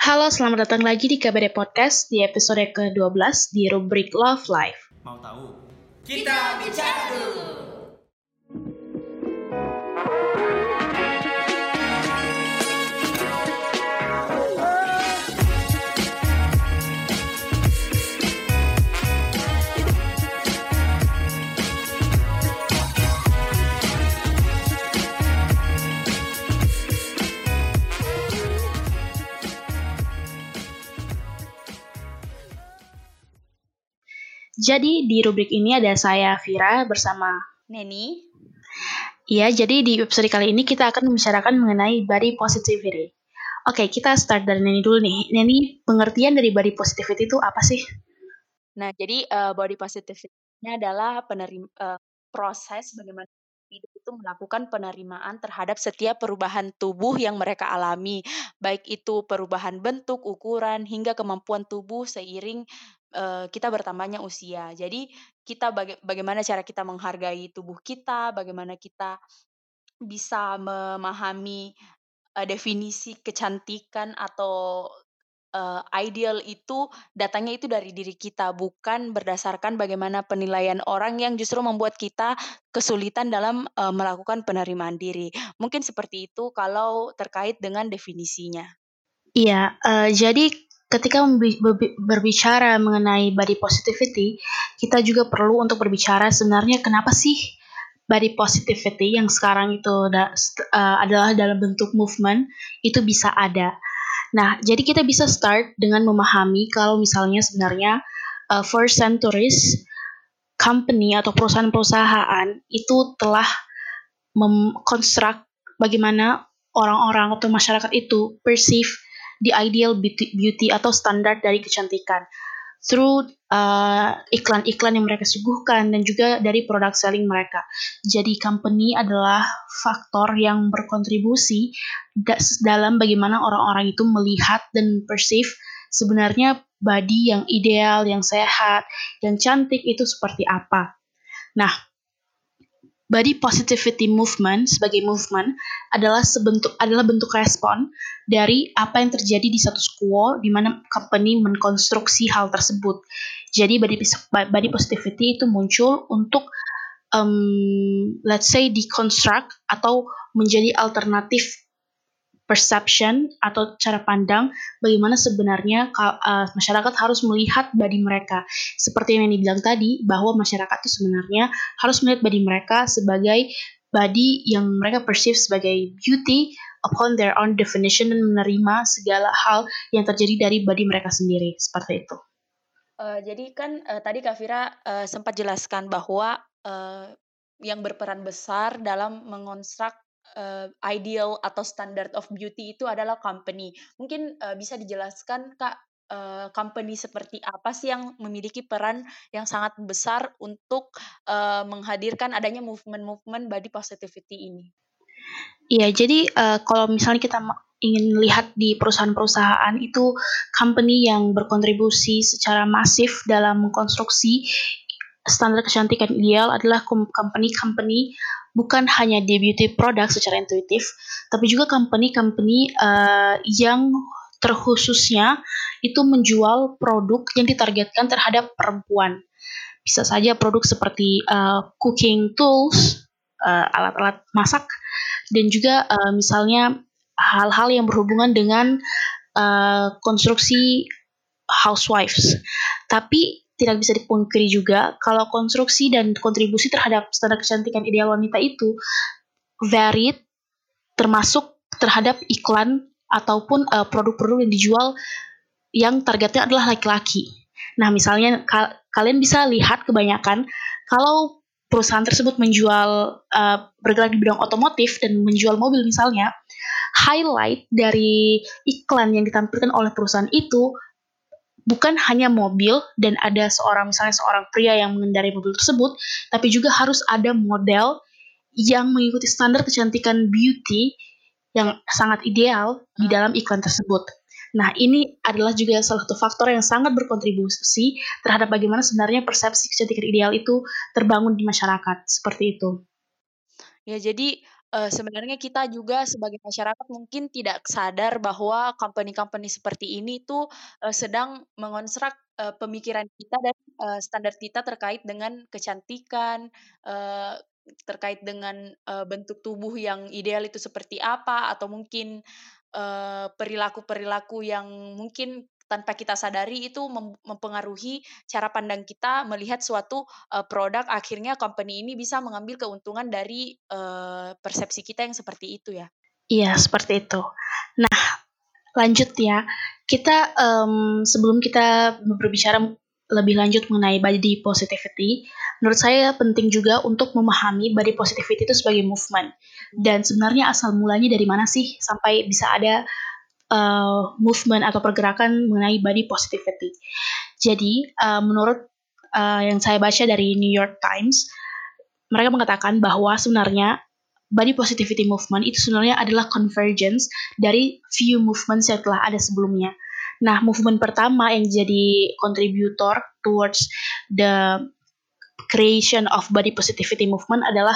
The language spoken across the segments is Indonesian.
Halo, selamat datang lagi di KBD Podcast di episode ke-12 di rubrik Love Life. Mau tahu? Kita bicara dulu. Jadi di rubrik ini ada saya Vira bersama Neni. Iya, jadi di episode kali ini kita akan membicarakan mengenai body positivity. Oke, kita start dari Neni dulu nih. Neni, pengertian dari body positivity itu apa sih? Nah, jadi uh, body positivity adalah penerim uh, proses bagaimana hidup itu melakukan penerimaan terhadap setiap perubahan tubuh yang mereka alami, baik itu perubahan bentuk, ukuran, hingga kemampuan tubuh seiring uh, kita bertambahnya usia. Jadi kita baga bagaimana cara kita menghargai tubuh kita, bagaimana kita bisa memahami uh, definisi kecantikan atau uh, ideal itu datangnya itu dari diri kita, bukan berdasarkan bagaimana penilaian orang yang justru membuat kita kesulitan dalam uh, melakukan penerimaan diri. Mungkin seperti itu kalau terkait dengan definisinya. Iya, uh, jadi ketika berbicara mengenai body positivity, kita juga perlu untuk berbicara sebenarnya kenapa sih body positivity yang sekarang itu uh, adalah dalam bentuk movement itu bisa ada. Nah, jadi kita bisa start dengan memahami kalau misalnya sebenarnya uh, first centuries company atau perusahaan-perusahaan itu telah mengkonstruk bagaimana orang-orang atau masyarakat itu perceive the ideal beauty, atau standar dari kecantikan through uh, iklan-iklan yang mereka suguhkan dan juga dari produk selling mereka. Jadi company adalah faktor yang berkontribusi dalam bagaimana orang-orang itu melihat dan perceive sebenarnya body yang ideal, yang sehat, yang cantik itu seperti apa. Nah, body positivity movement sebagai movement adalah sebentuk adalah bentuk respon dari apa yang terjadi di status quo di mana company mengkonstruksi hal tersebut. Jadi body body positivity itu muncul untuk um, let's say deconstruct atau menjadi alternatif perception atau cara pandang bagaimana sebenarnya uh, masyarakat harus melihat body mereka. Seperti yang dibilang tadi bahwa masyarakat itu sebenarnya harus melihat body mereka sebagai body yang mereka perceive sebagai beauty upon their own definition dan menerima segala hal yang terjadi dari body mereka sendiri seperti itu. Uh, jadi kan uh, tadi Kak Fira uh, sempat jelaskan bahwa uh, yang berperan besar dalam mengonstruk uh, ideal atau standard of beauty itu adalah company. Mungkin uh, bisa dijelaskan Kak uh, company seperti apa sih yang memiliki peran yang sangat besar untuk uh, menghadirkan adanya movement-movement body positivity ini? Iya, jadi uh, kalau misalnya kita ingin lihat di perusahaan-perusahaan itu company yang berkontribusi secara masif dalam mengkonstruksi standar kecantikan ideal adalah company-company bukan hanya di beauty product secara intuitif, tapi juga company-company uh, yang terkhususnya itu menjual produk yang ditargetkan terhadap perempuan. Bisa saja produk seperti uh, cooking tools, uh, alat-alat masak, dan juga uh, misalnya hal-hal yang berhubungan dengan uh, konstruksi housewives. Tapi tidak bisa dipungkiri juga kalau konstruksi dan kontribusi terhadap standar kecantikan ideal wanita itu varied termasuk terhadap iklan ataupun eh, produk-produk yang dijual yang targetnya adalah laki-laki. Nah, misalnya ka kalian bisa lihat kebanyakan kalau perusahaan tersebut menjual uh, bergerak di bidang otomotif dan menjual mobil misalnya, highlight dari iklan yang ditampilkan oleh perusahaan itu bukan hanya mobil dan ada seorang misalnya seorang pria yang mengendarai mobil tersebut, tapi juga harus ada model yang mengikuti standar kecantikan beauty yang sangat ideal di ah. dalam iklan tersebut. Nah, ini adalah juga salah satu faktor yang sangat berkontribusi terhadap bagaimana sebenarnya persepsi kecantikan ideal itu terbangun di masyarakat. Seperti itu. Ya, jadi uh, sebenarnya kita juga sebagai masyarakat mungkin tidak sadar bahwa company-company seperti ini tuh uh, sedang mengonstruk uh, pemikiran kita dan uh, standar kita terkait dengan kecantikan, uh, terkait dengan uh, bentuk tubuh yang ideal itu seperti apa, atau mungkin perilaku-perilaku uh, yang mungkin tanpa kita sadari itu mempengaruhi cara pandang kita melihat suatu uh, produk akhirnya company ini bisa mengambil keuntungan dari uh, persepsi kita yang seperti itu ya. Iya, seperti itu. Nah, lanjut ya. Kita um, sebelum kita berbicara lebih lanjut mengenai body positivity, menurut saya penting juga untuk memahami body positivity itu sebagai movement. Dan sebenarnya asal mulanya dari mana sih sampai bisa ada uh, movement atau pergerakan mengenai body positivity. Jadi, uh, menurut uh, yang saya baca dari New York Times, mereka mengatakan bahwa sebenarnya body positivity movement itu sebenarnya adalah convergence dari few movements yang telah ada sebelumnya. Nah, movement pertama yang jadi kontributor towards the creation of body positivity movement adalah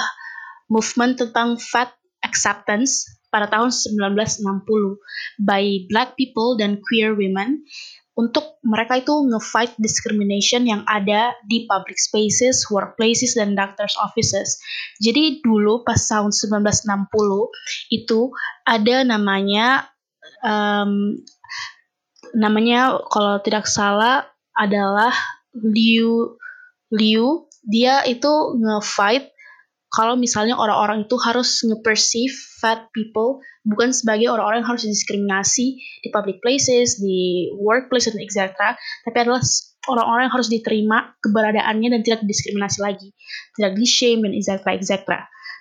movement tentang fat acceptance pada tahun 1960 by black people dan queer women untuk mereka itu nge-fight discrimination yang ada di public spaces, workplaces, dan doctor's offices. Jadi dulu pas tahun 1960 itu ada namanya um, namanya kalau tidak salah adalah Liu Liu dia itu nge-fight kalau misalnya orang-orang itu harus nge-perceive fat people bukan sebagai orang-orang yang harus diskriminasi di public places, di workplace, dan etc. Tapi adalah orang-orang yang harus diterima keberadaannya dan tidak diskriminasi lagi, tidak di-shame dan etc. etc.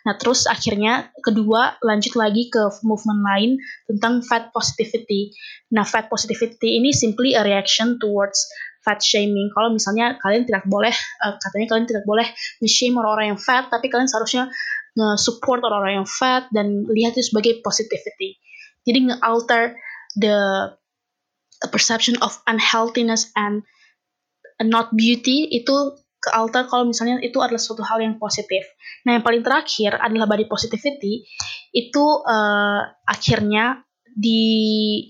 Nah terus akhirnya kedua lanjut lagi ke movement lain tentang fat positivity. Nah fat positivity ini simply a reaction towards fat shaming. Kalau misalnya kalian tidak boleh, uh, katanya kalian tidak boleh nge-shame orang-orang yang fat, tapi kalian seharusnya nge-support orang-orang yang fat dan lihat itu sebagai positivity. Jadi nge-alter the perception of unhealthiness and not beauty itu ke alter kalau misalnya itu adalah suatu hal yang positif. Nah, yang paling terakhir adalah body positivity itu uh, akhirnya di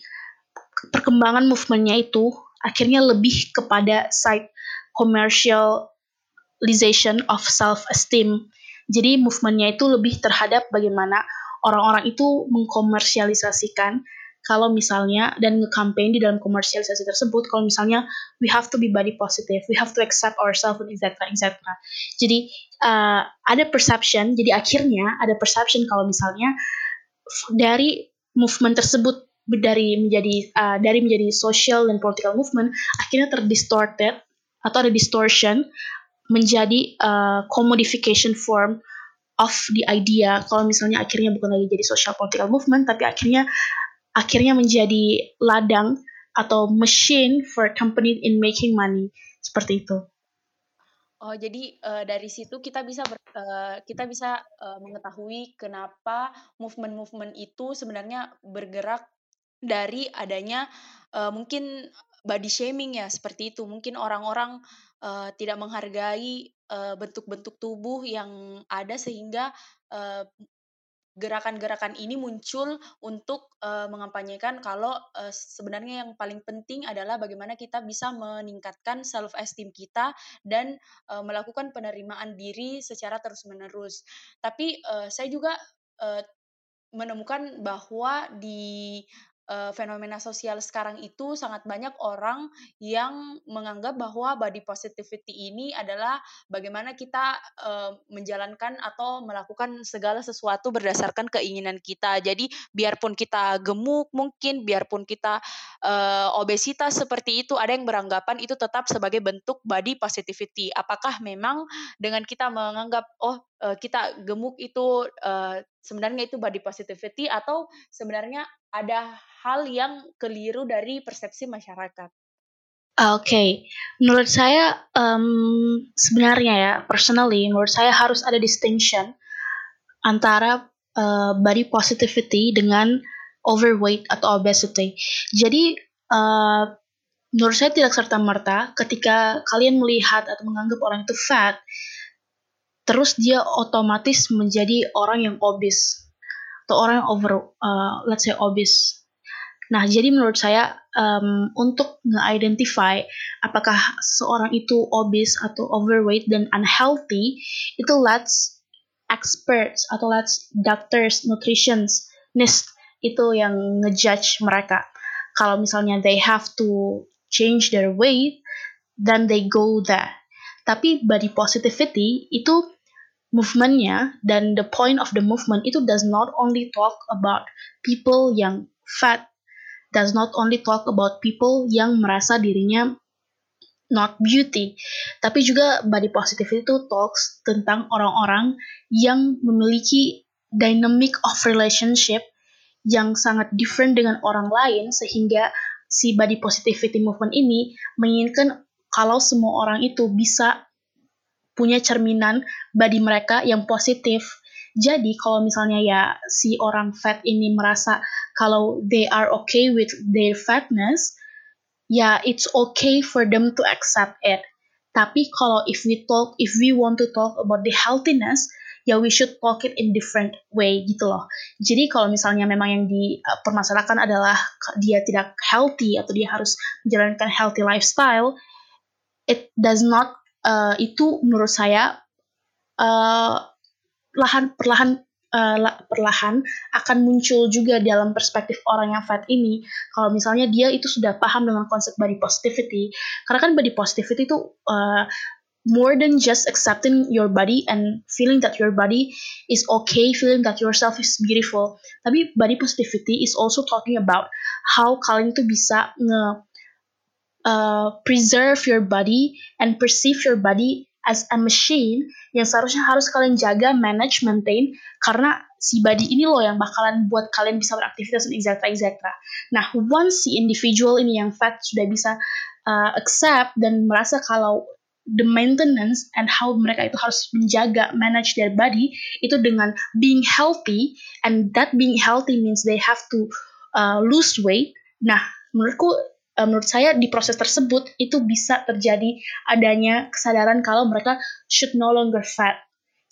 perkembangan movementnya itu akhirnya lebih kepada side commercialization of self-esteem. Jadi movementnya itu lebih terhadap bagaimana orang-orang itu mengkomersialisasikan kalau misalnya dan nge-campaign di dalam komersialisasi tersebut kalau misalnya we have to be body positive, we have to accept ourselves, etc. etc. Jadi uh, ada perception, jadi akhirnya ada perception kalau misalnya dari movement tersebut dari menjadi uh, dari menjadi social dan political movement akhirnya terdistorted atau ada distortion menjadi uh, commodification form of the idea kalau misalnya akhirnya bukan lagi jadi social political movement tapi akhirnya akhirnya menjadi ladang atau machine for company in making money seperti itu. Oh, jadi uh, dari situ kita bisa ber, uh, kita bisa uh, mengetahui kenapa movement-movement itu sebenarnya bergerak dari adanya uh, mungkin body shaming ya seperti itu mungkin orang-orang uh, tidak menghargai bentuk-bentuk uh, tubuh yang ada sehingga uh, gerakan-gerakan ini muncul untuk uh, mengampanyekan kalau uh, sebenarnya yang paling penting adalah bagaimana kita bisa meningkatkan self esteem kita dan uh, melakukan penerimaan diri secara terus-menerus. Tapi uh, saya juga uh, menemukan bahwa di uh, fenomena sosial sekarang itu sangat banyak orang yang menganggap bahwa body positivity ini adalah bagaimana kita uh, menjalankan atau melakukan segala sesuatu berdasarkan keinginan kita. Jadi biarpun kita gemuk mungkin, biarpun kita uh, obesitas seperti itu, ada yang beranggapan itu tetap sebagai bentuk body positivity. Apakah memang dengan kita menganggap oh kita gemuk itu sebenarnya itu body positivity atau sebenarnya ada hal yang keliru dari persepsi masyarakat. Oke, okay. menurut saya um, sebenarnya ya, personally, menurut saya harus ada distinction antara uh, body positivity dengan overweight atau obesity. Jadi, uh, menurut saya tidak serta merta ketika kalian melihat atau menganggap orang itu fat, terus dia otomatis menjadi orang yang obes. Atau orang yang over uh, let's say obese. Nah, jadi menurut saya um, untuk nge-identify apakah seorang itu obese atau overweight dan unhealthy, itu let's experts atau let's doctors, nutritionist itu yang ngejudge mereka. Kalau misalnya they have to change their weight, then they go there. Tapi body positivity itu movementnya dan the point of the movement itu does not only talk about people yang fat, does not only talk about people yang merasa dirinya not beauty, tapi juga body positivity itu talks tentang orang-orang yang memiliki dynamic of relationship yang sangat different dengan orang lain sehingga si body positivity movement ini menginginkan kalau semua orang itu bisa punya cerminan body mereka yang positif. Jadi kalau misalnya ya si orang fat ini merasa kalau they are okay with their fatness, ya it's okay for them to accept it. Tapi kalau if we talk, if we want to talk about the healthiness, ya we should talk it in different way gitu loh. Jadi kalau misalnya memang yang dipermasalahkan adalah dia tidak healthy atau dia harus menjalankan healthy lifestyle, it does not uh, itu menurut saya uh, lahan perlahan uh, perlahan akan muncul juga dalam perspektif orang yang fat ini kalau misalnya dia itu sudah paham dengan konsep body positivity karena kan body positivity itu uh, more than just accepting your body and feeling that your body is okay, feeling that yourself is beautiful. Tapi body positivity is also talking about how kalian itu bisa nge uh, preserve your body and perceive your body as a machine yang seharusnya harus kalian jaga, manage, maintain karena si body ini loh yang bakalan buat kalian bisa beraktivitas dan etc. etc. Nah, once si individual ini yang fat sudah bisa uh, accept dan merasa kalau the maintenance and how mereka itu harus menjaga, manage their body itu dengan being healthy and that being healthy means they have to uh, lose weight. Nah, menurutku uh, menurut saya di proses tersebut itu bisa terjadi adanya kesadaran kalau mereka should no longer fat.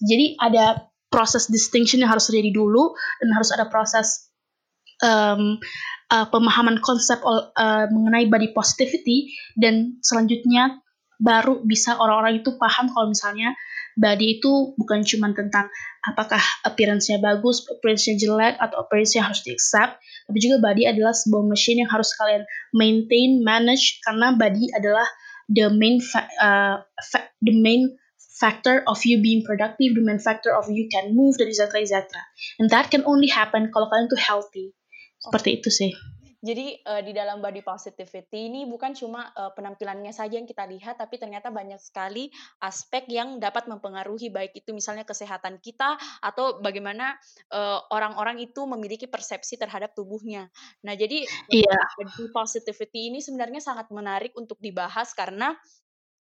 Jadi ada proses distinction yang harus terjadi dulu dan harus ada proses um, uh, pemahaman konsep uh, mengenai body positivity dan selanjutnya baru bisa orang-orang itu paham kalau misalnya body itu bukan cuma tentang apakah appearance-nya bagus, appearance-nya jelek, atau appearance-nya harus di-accept, tapi juga body adalah sebuah machine yang harus kalian maintain, manage, karena body adalah the main fa uh, fa the main factor of you being productive, the main factor of you can move, dan etc. etc. And that can only happen kalau kalian tuh healthy. Seperti itu sih. Jadi uh, di dalam body positivity ini bukan cuma uh, penampilannya saja yang kita lihat, tapi ternyata banyak sekali aspek yang dapat mempengaruhi baik itu misalnya kesehatan kita atau bagaimana orang-orang uh, itu memiliki persepsi terhadap tubuhnya. Nah jadi yeah. body positivity ini sebenarnya sangat menarik untuk dibahas karena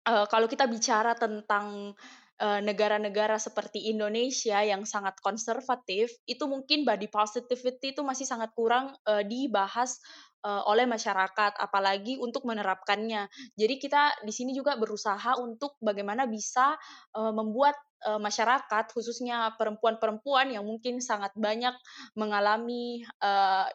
uh, kalau kita bicara tentang negara-negara seperti Indonesia yang sangat konservatif, itu mungkin body positivity itu masih sangat kurang uh, dibahas uh, oleh masyarakat, apalagi untuk menerapkannya. Jadi kita di sini juga berusaha untuk bagaimana bisa uh, membuat uh, masyarakat, khususnya perempuan-perempuan yang mungkin sangat banyak mengalami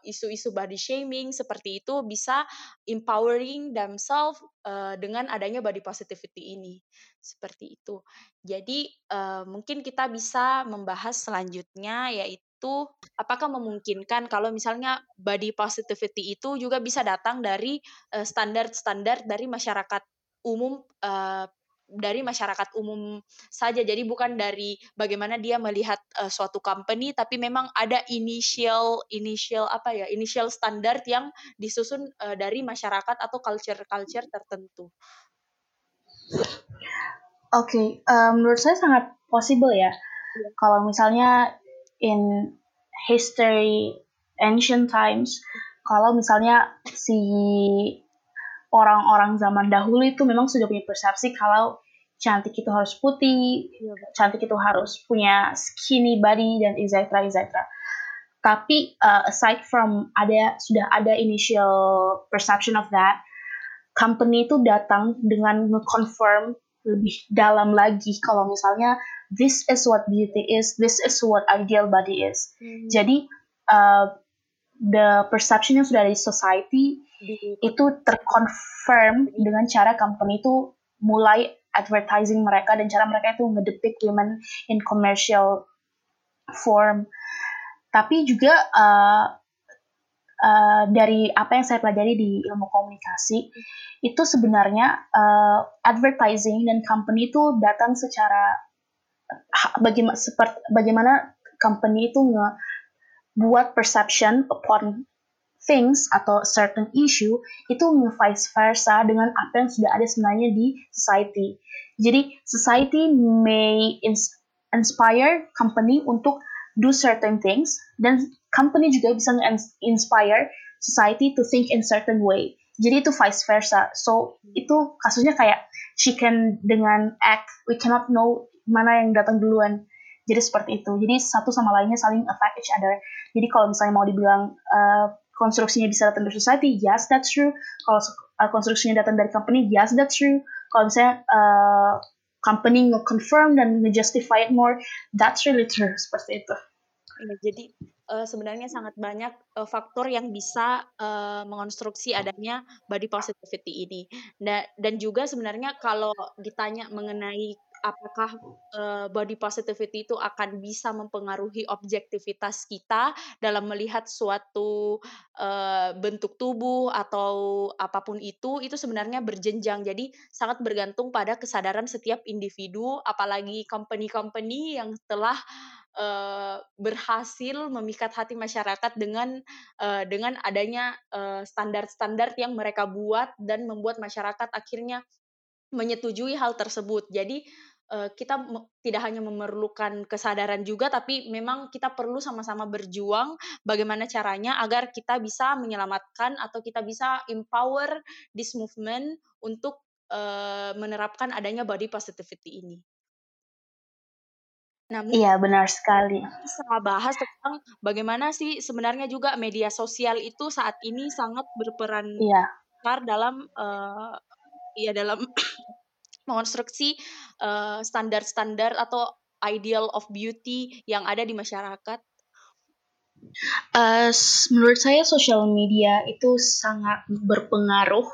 isu-isu uh, body shaming seperti itu, bisa empowering themselves uh, dengan adanya body positivity ini seperti itu. Jadi uh, mungkin kita bisa membahas selanjutnya yaitu apakah memungkinkan kalau misalnya body positivity itu juga bisa datang dari standar-standar uh, dari masyarakat umum uh, dari masyarakat umum saja. Jadi bukan dari bagaimana dia melihat uh, suatu company, tapi memang ada initial initial apa ya initial standar yang disusun uh, dari masyarakat atau culture culture tertentu. Oke, okay, um, menurut saya sangat possible ya. Yeah. Kalau misalnya in history ancient times, kalau misalnya si orang-orang zaman dahulu itu memang sudah punya persepsi kalau cantik itu harus putih, yeah. cantik itu harus punya skinny body dan etc. etc. Tapi uh, aside from ada sudah ada initial perception of that, company itu datang dengan nge-confirm lebih dalam lagi kalau misalnya this is what beauty is, this is what ideal body is. Hmm. Jadi uh, the perception yang sudah ada di society itu terconfirm dengan cara company itu mulai advertising mereka dan cara mereka itu ngedepict women in commercial form. Tapi juga uh, uh, dari apa yang saya pelajari di ilmu komunikasi itu sebenarnya uh, advertising dan company itu datang secara bagaimana seperti bagaimana company itu nge buat perception upon things atau certain issue itu vice versa dengan apa yang sudah ada sebenarnya di society. Jadi society may ins inspire company untuk do certain things dan company juga bisa inspire society to think in certain way. Jadi itu vice versa. So itu kasusnya kayak chicken dengan egg. We cannot know mana yang datang duluan. Jadi seperti itu. Jadi satu sama lainnya saling affect each other. Jadi kalau misalnya mau dibilang uh, konstruksinya bisa datang dari society, yes that's true. Kalau uh, konstruksinya datang dari company, yes that's true. Kalau misalnya uh, company nge-confirm dan nge-justify it more, that's really true seperti itu. Ya, jadi uh, sebenarnya sangat banyak uh, faktor yang bisa uh, mengonstruksi adanya body positivity ini. Dan, dan juga sebenarnya kalau ditanya mengenai apakah uh, body positivity itu akan bisa mempengaruhi objektivitas kita dalam melihat suatu uh, bentuk tubuh atau apa pun itu itu sebenarnya berjenjang jadi sangat bergantung pada kesadaran setiap individu apalagi company-company yang telah uh, berhasil memikat hati masyarakat dengan dengan adanya standar-standar yang mereka buat dan membuat masyarakat akhirnya menyetujui hal tersebut. Jadi kita tidak hanya memerlukan kesadaran juga, tapi memang kita perlu sama-sama berjuang bagaimana caranya agar kita bisa menyelamatkan atau kita bisa empower this movement untuk menerapkan adanya body positivity ini. Nah, iya benar sekali. Bisa bahas tentang bagaimana sih sebenarnya juga media sosial itu saat ini sangat berperan iya. besar dalam uh, ya dalam mengonstruksi uh, standar-standar atau ideal of beauty yang ada di masyarakat? Uh, menurut saya social media itu sangat berpengaruh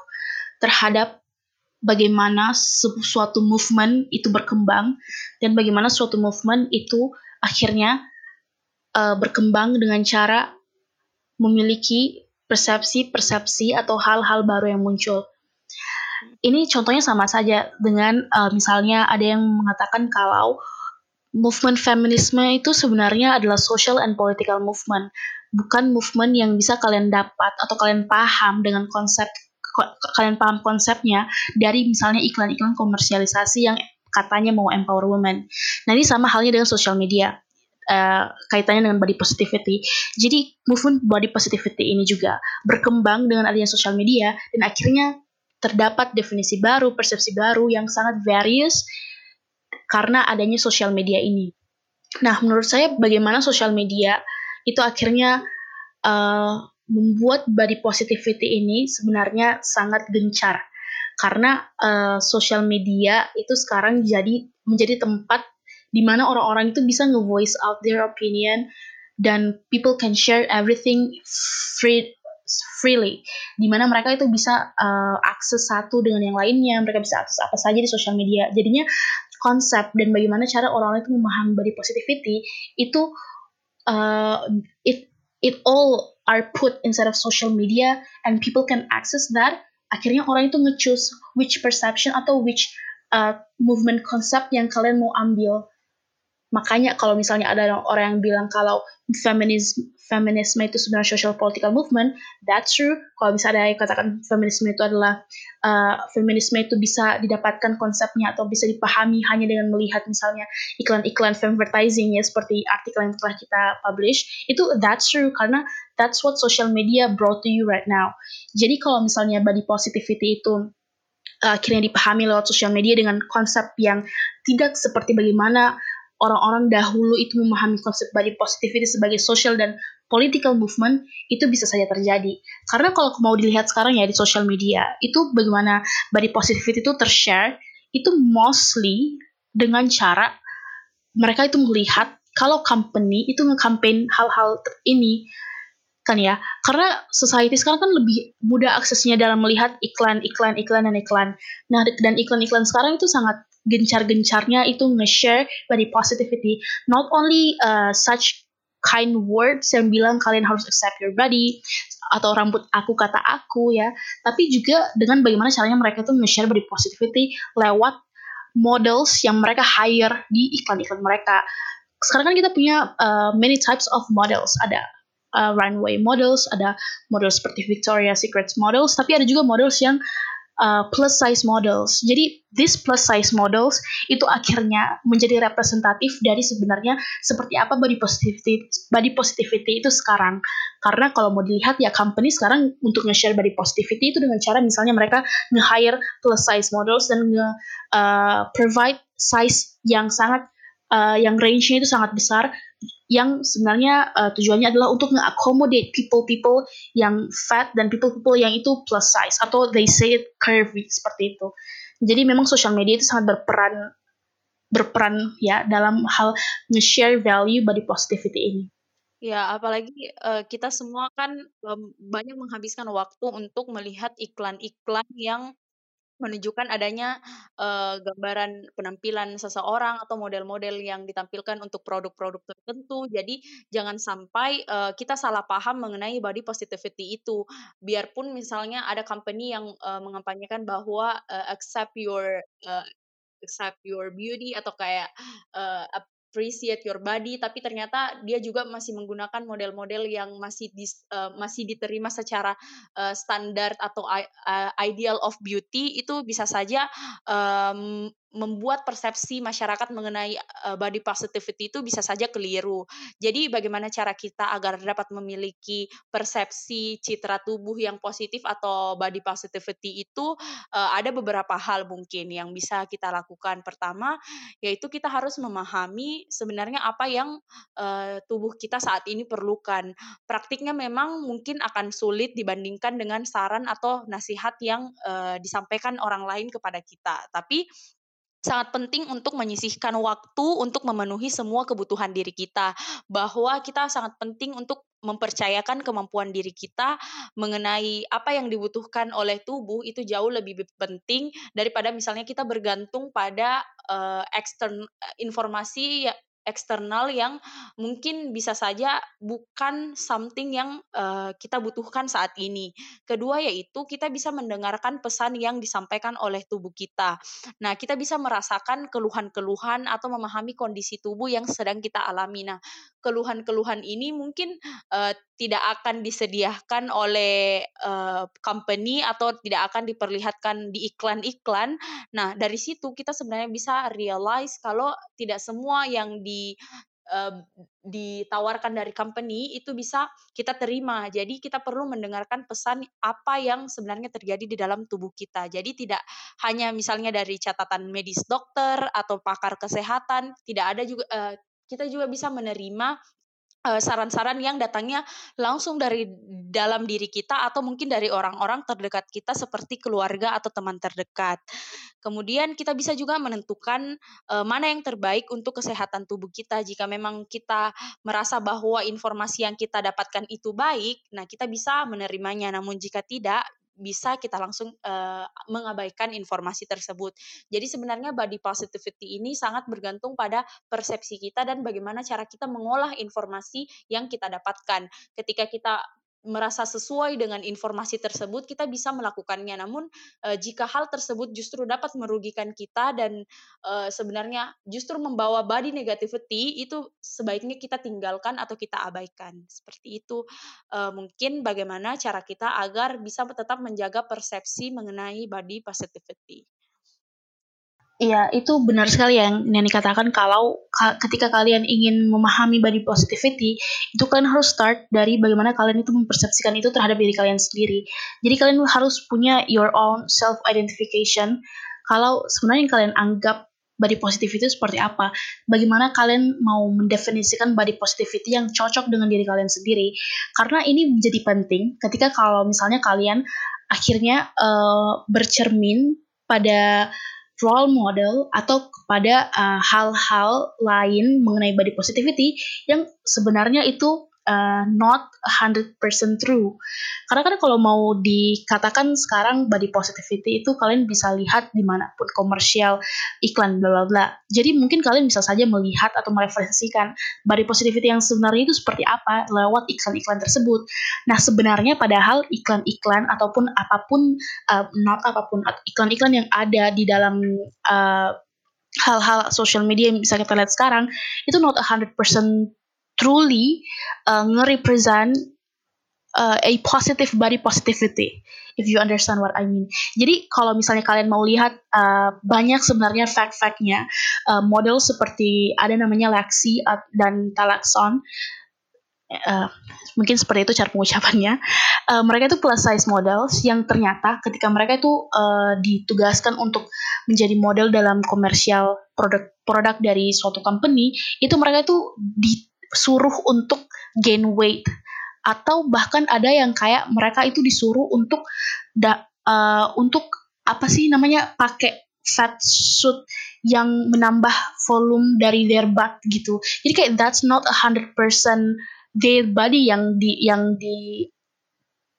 terhadap bagaimana suatu movement itu berkembang dan bagaimana suatu movement itu akhirnya uh, berkembang dengan cara memiliki persepsi-persepsi atau hal-hal baru yang muncul. Ini contohnya sama saja dengan uh, misalnya ada yang mengatakan kalau movement feminisme itu sebenarnya adalah social and political movement, bukan movement yang bisa kalian dapat atau kalian paham dengan konsep kalian paham konsepnya dari misalnya iklan-iklan komersialisasi yang katanya mau empower women. Nah ini sama halnya dengan social media. Uh, kaitannya dengan body positivity. Jadi movement body positivity ini juga berkembang dengan adanya social media dan akhirnya terdapat definisi baru, persepsi baru yang sangat various karena adanya sosial media ini. Nah, menurut saya bagaimana sosial media itu akhirnya uh, membuat body positivity ini sebenarnya sangat gencar. Karena uh, sosial media itu sekarang jadi menjadi tempat di mana orang-orang itu bisa nge-voice out their opinion dan people can share everything free freely. Di mana mereka itu bisa uh, akses satu dengan yang lainnya mereka bisa akses apa saja di sosial media. Jadinya konsep dan bagaimana cara orang-orang itu memahami body positivity itu uh, it it all are put inside of social media and people can access that akhirnya orang itu nge-choose which perception atau which uh, movement concept yang kalian mau ambil. Makanya kalau misalnya ada orang yang bilang kalau feminisme feminisme itu sebenarnya social political movement, that's true. Kalau bisa ada katakan feminisme itu adalah uh, feminisme itu bisa didapatkan konsepnya atau bisa dipahami hanya dengan melihat misalnya iklan-iklan advertising ya seperti artikel yang telah kita publish, itu that's true karena that's what social media brought to you right now. Jadi kalau misalnya body positivity itu uh, akhirnya dipahami lewat social media dengan konsep yang tidak seperti bagaimana orang-orang dahulu itu memahami konsep body positivity sebagai social dan political movement itu bisa saja terjadi. Karena kalau mau dilihat sekarang ya di social media, itu bagaimana body positivity itu tershare itu mostly dengan cara mereka itu melihat kalau company itu nge-campaign hal-hal ini kan ya. Karena society sekarang kan lebih mudah aksesnya dalam melihat iklan iklan iklan dan iklan. Nah dan iklan-iklan sekarang itu sangat gencar-gencarnya itu nge-share body positivity. Not only uh, such kind words yang bilang kalian harus accept your body atau rambut aku kata aku ya. Tapi juga dengan bagaimana caranya mereka tuh nge-share body positivity lewat models yang mereka hire di iklan-iklan mereka. Sekarang kan kita punya uh, many types of models. Ada uh, runway models, ada model seperti Victoria's Secret models, tapi ada juga models yang uh, plus size models. Jadi this plus size models itu akhirnya menjadi representatif dari sebenarnya seperti apa body positivity body positivity itu sekarang. Karena kalau mau dilihat ya company sekarang untuk nge-share body positivity itu dengan cara misalnya mereka nge-hire plus size models dan nge uh, provide size yang sangat uh, yang range-nya itu sangat besar yang sebenarnya uh, tujuannya adalah untuk nge-accommodate people-people yang fat dan people-people yang itu plus size atau they say it curvy seperti itu. Jadi memang social media itu sangat berperan berperan ya dalam hal nge-share value body positivity ini. Ya, apalagi uh, kita semua kan banyak menghabiskan waktu untuk melihat iklan-iklan yang menunjukkan adanya, uh, gambaran penampilan seseorang atau model-model yang ditampilkan untuk produk-produk tertentu. Jadi jangan sampai, uh, kita salah paham mengenai body positivity itu. Biarpun misalnya ada company yang, uh, mengampanyekan bahwa, uh, accept your, uh, accept your beauty atau kayak, uh, appreciate your body tapi ternyata dia juga masih menggunakan model-model yang masih dis, uh, masih diterima secara uh, standar atau uh, ideal of beauty itu bisa saja um, membuat persepsi masyarakat mengenai uh, body positivity itu bisa saja keliru. Jadi bagaimana cara kita agar dapat memiliki persepsi citra tubuh yang positif atau body positivity itu uh, ada beberapa hal mungkin yang bisa kita lakukan. Pertama yaitu kita harus memahami sebenarnya apa yang uh, tubuh kita saat ini perlukan. Praktiknya memang mungkin akan sulit dibandingkan dengan saran atau nasihat yang disampaikan orang lain kepada kita. Tapi sangat penting untuk menyisihkan waktu untuk memenuhi semua kebutuhan diri kita, bahwa kita sangat penting untuk mempercayakan kemampuan diri kita mengenai apa yang dibutuhkan oleh tubuh itu jauh lebih penting daripada misalnya kita bergantung pada uh, ekstern informasi ya, eksternal yang mungkin bisa saja bukan something yang uh, kita butuhkan saat ini. Kedua yaitu kita bisa mendengarkan pesan yang disampaikan oleh tubuh kita. Nah, kita bisa merasakan keluhan-keluhan atau memahami kondisi tubuh yang sedang kita alami. Nah, keluhan-keluhan ini mungkin uh, tidak akan disediakan oleh uh, company atau tidak akan diperlihatkan di iklan-iklan. Nah, dari situ kita sebenarnya bisa realize kalau tidak semua yang di ditawarkan dari company itu bisa kita terima. Jadi kita perlu mendengarkan pesan apa yang sebenarnya terjadi di dalam tubuh kita. Jadi tidak hanya misalnya dari catatan medis dokter atau pakar kesehatan, tidak ada juga uh, kita juga bisa menerima Eh, saran-saran yang datangnya langsung dari dalam diri kita atau mungkin dari orang-orang terdekat kita seperti keluarga atau teman terdekat. Kemudian kita bisa juga menentukan uh, mana yang terbaik untuk kesehatan tubuh kita. Jika memang kita merasa bahwa informasi yang kita dapatkan itu baik, nah kita bisa menerimanya. Namun jika tidak, bisa kita langsung uh, mengabaikan informasi tersebut. Jadi sebenarnya body positivity ini sangat bergantung pada persepsi kita dan bagaimana cara kita mengolah informasi yang kita dapatkan. Ketika kita merasa sesuai dengan informasi tersebut, kita bisa melakukannya. Namun e, jika hal tersebut justru dapat merugikan kita dan e, sebenarnya justru membawa body negativity, itu sebaiknya kita tinggalkan atau kita abaikan. Seperti itu e, mungkin bagaimana cara kita agar bisa tetap menjaga persepsi mengenai body positivity. Iya, itu benar sekali yang Nani katakan kalau ka ketika kalian ingin memahami body positivity, itu kalian harus start dari bagaimana kalian itu mempersepsikan itu terhadap diri kalian sendiri. Jadi kalian harus punya your own self identification. Kalau sebenarnya yang kalian anggap body positivity itu seperti apa, bagaimana kalian mau mendefinisikan body positivity yang cocok dengan diri kalian sendiri. Karena ini menjadi penting ketika kalau misalnya kalian akhirnya uh, bercermin pada role model atau kepada uh, hal-hal lain mengenai body positivity yang sebenarnya itu uh, not 100% true. Karena kan kalau mau dikatakan sekarang body positivity itu kalian bisa lihat di mana pun komersial, iklan, bla bla bla. Jadi mungkin kalian bisa saja melihat atau mereferensikan body positivity yang sebenarnya itu seperti apa lewat iklan-iklan tersebut. Nah sebenarnya padahal iklan-iklan ataupun apa pun, uh, not apa pun, iklan-iklan yang ada di dalam uh, hal-hal social media yang bisa kita lihat sekarang itu not 100% truly uh, nge-represent uh, a positive body positivity if you understand what I mean. Jadi kalau misalnya kalian mau lihat uh, banyak sebenarnya fact-factnya uh, model seperti ada namanya Lexi dan Talaxon uh, mungkin seperti itu cara pengucapannya. Uh, mereka itu plus size models yang ternyata ketika mereka itu uh, ditugaskan untuk menjadi model dalam komersial produk produk dari suatu company, itu mereka itu di suruh untuk gain weight atau bahkan ada yang kayak mereka itu disuruh untuk da, uh, untuk apa sih namanya pakai fat suit yang menambah volume dari their butt gitu. Jadi kayak that's not a hundred percent their body yang di yang di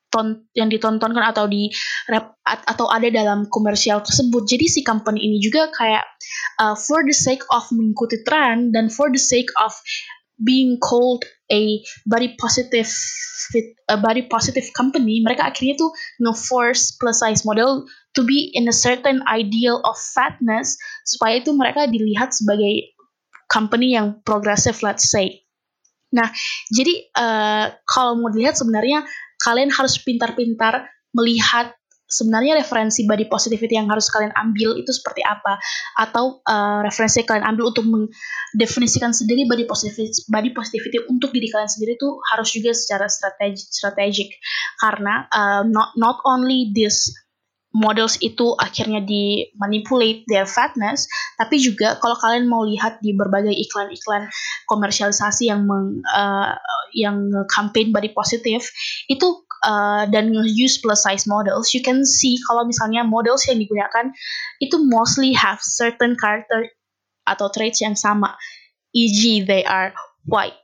ton, yang ditontonkan atau di rep, atau ada dalam komersial tersebut. Jadi si company ini juga kayak uh, for the sake of mengikuti tren dan for the sake of being called a body positive fit, a body positive company, mereka akhirnya tuh nge-force plus size model to be in a certain ideal of fatness supaya itu mereka dilihat sebagai company yang progresif, let's say. Nah, jadi uh, kalau mau dilihat sebenarnya kalian harus pintar-pintar melihat sebenarnya referensi body positivity yang harus kalian ambil itu seperti apa? Atau uh, referensi kalian ambil untuk mendefinisikan sendiri body positivity body positivity untuk diri kalian sendiri itu harus juga secara strategik strategik. Karena uh, not not only this models itu akhirnya di manipulate their fatness, tapi juga kalau kalian mau lihat di berbagai iklan-iklan komersialisasi yang meng, uh, yang campaign body positive itu uh, dan use plus size models, you can see kalau misalnya models yang digunakan itu mostly have certain character atau traits yang sama. E.g. they are white.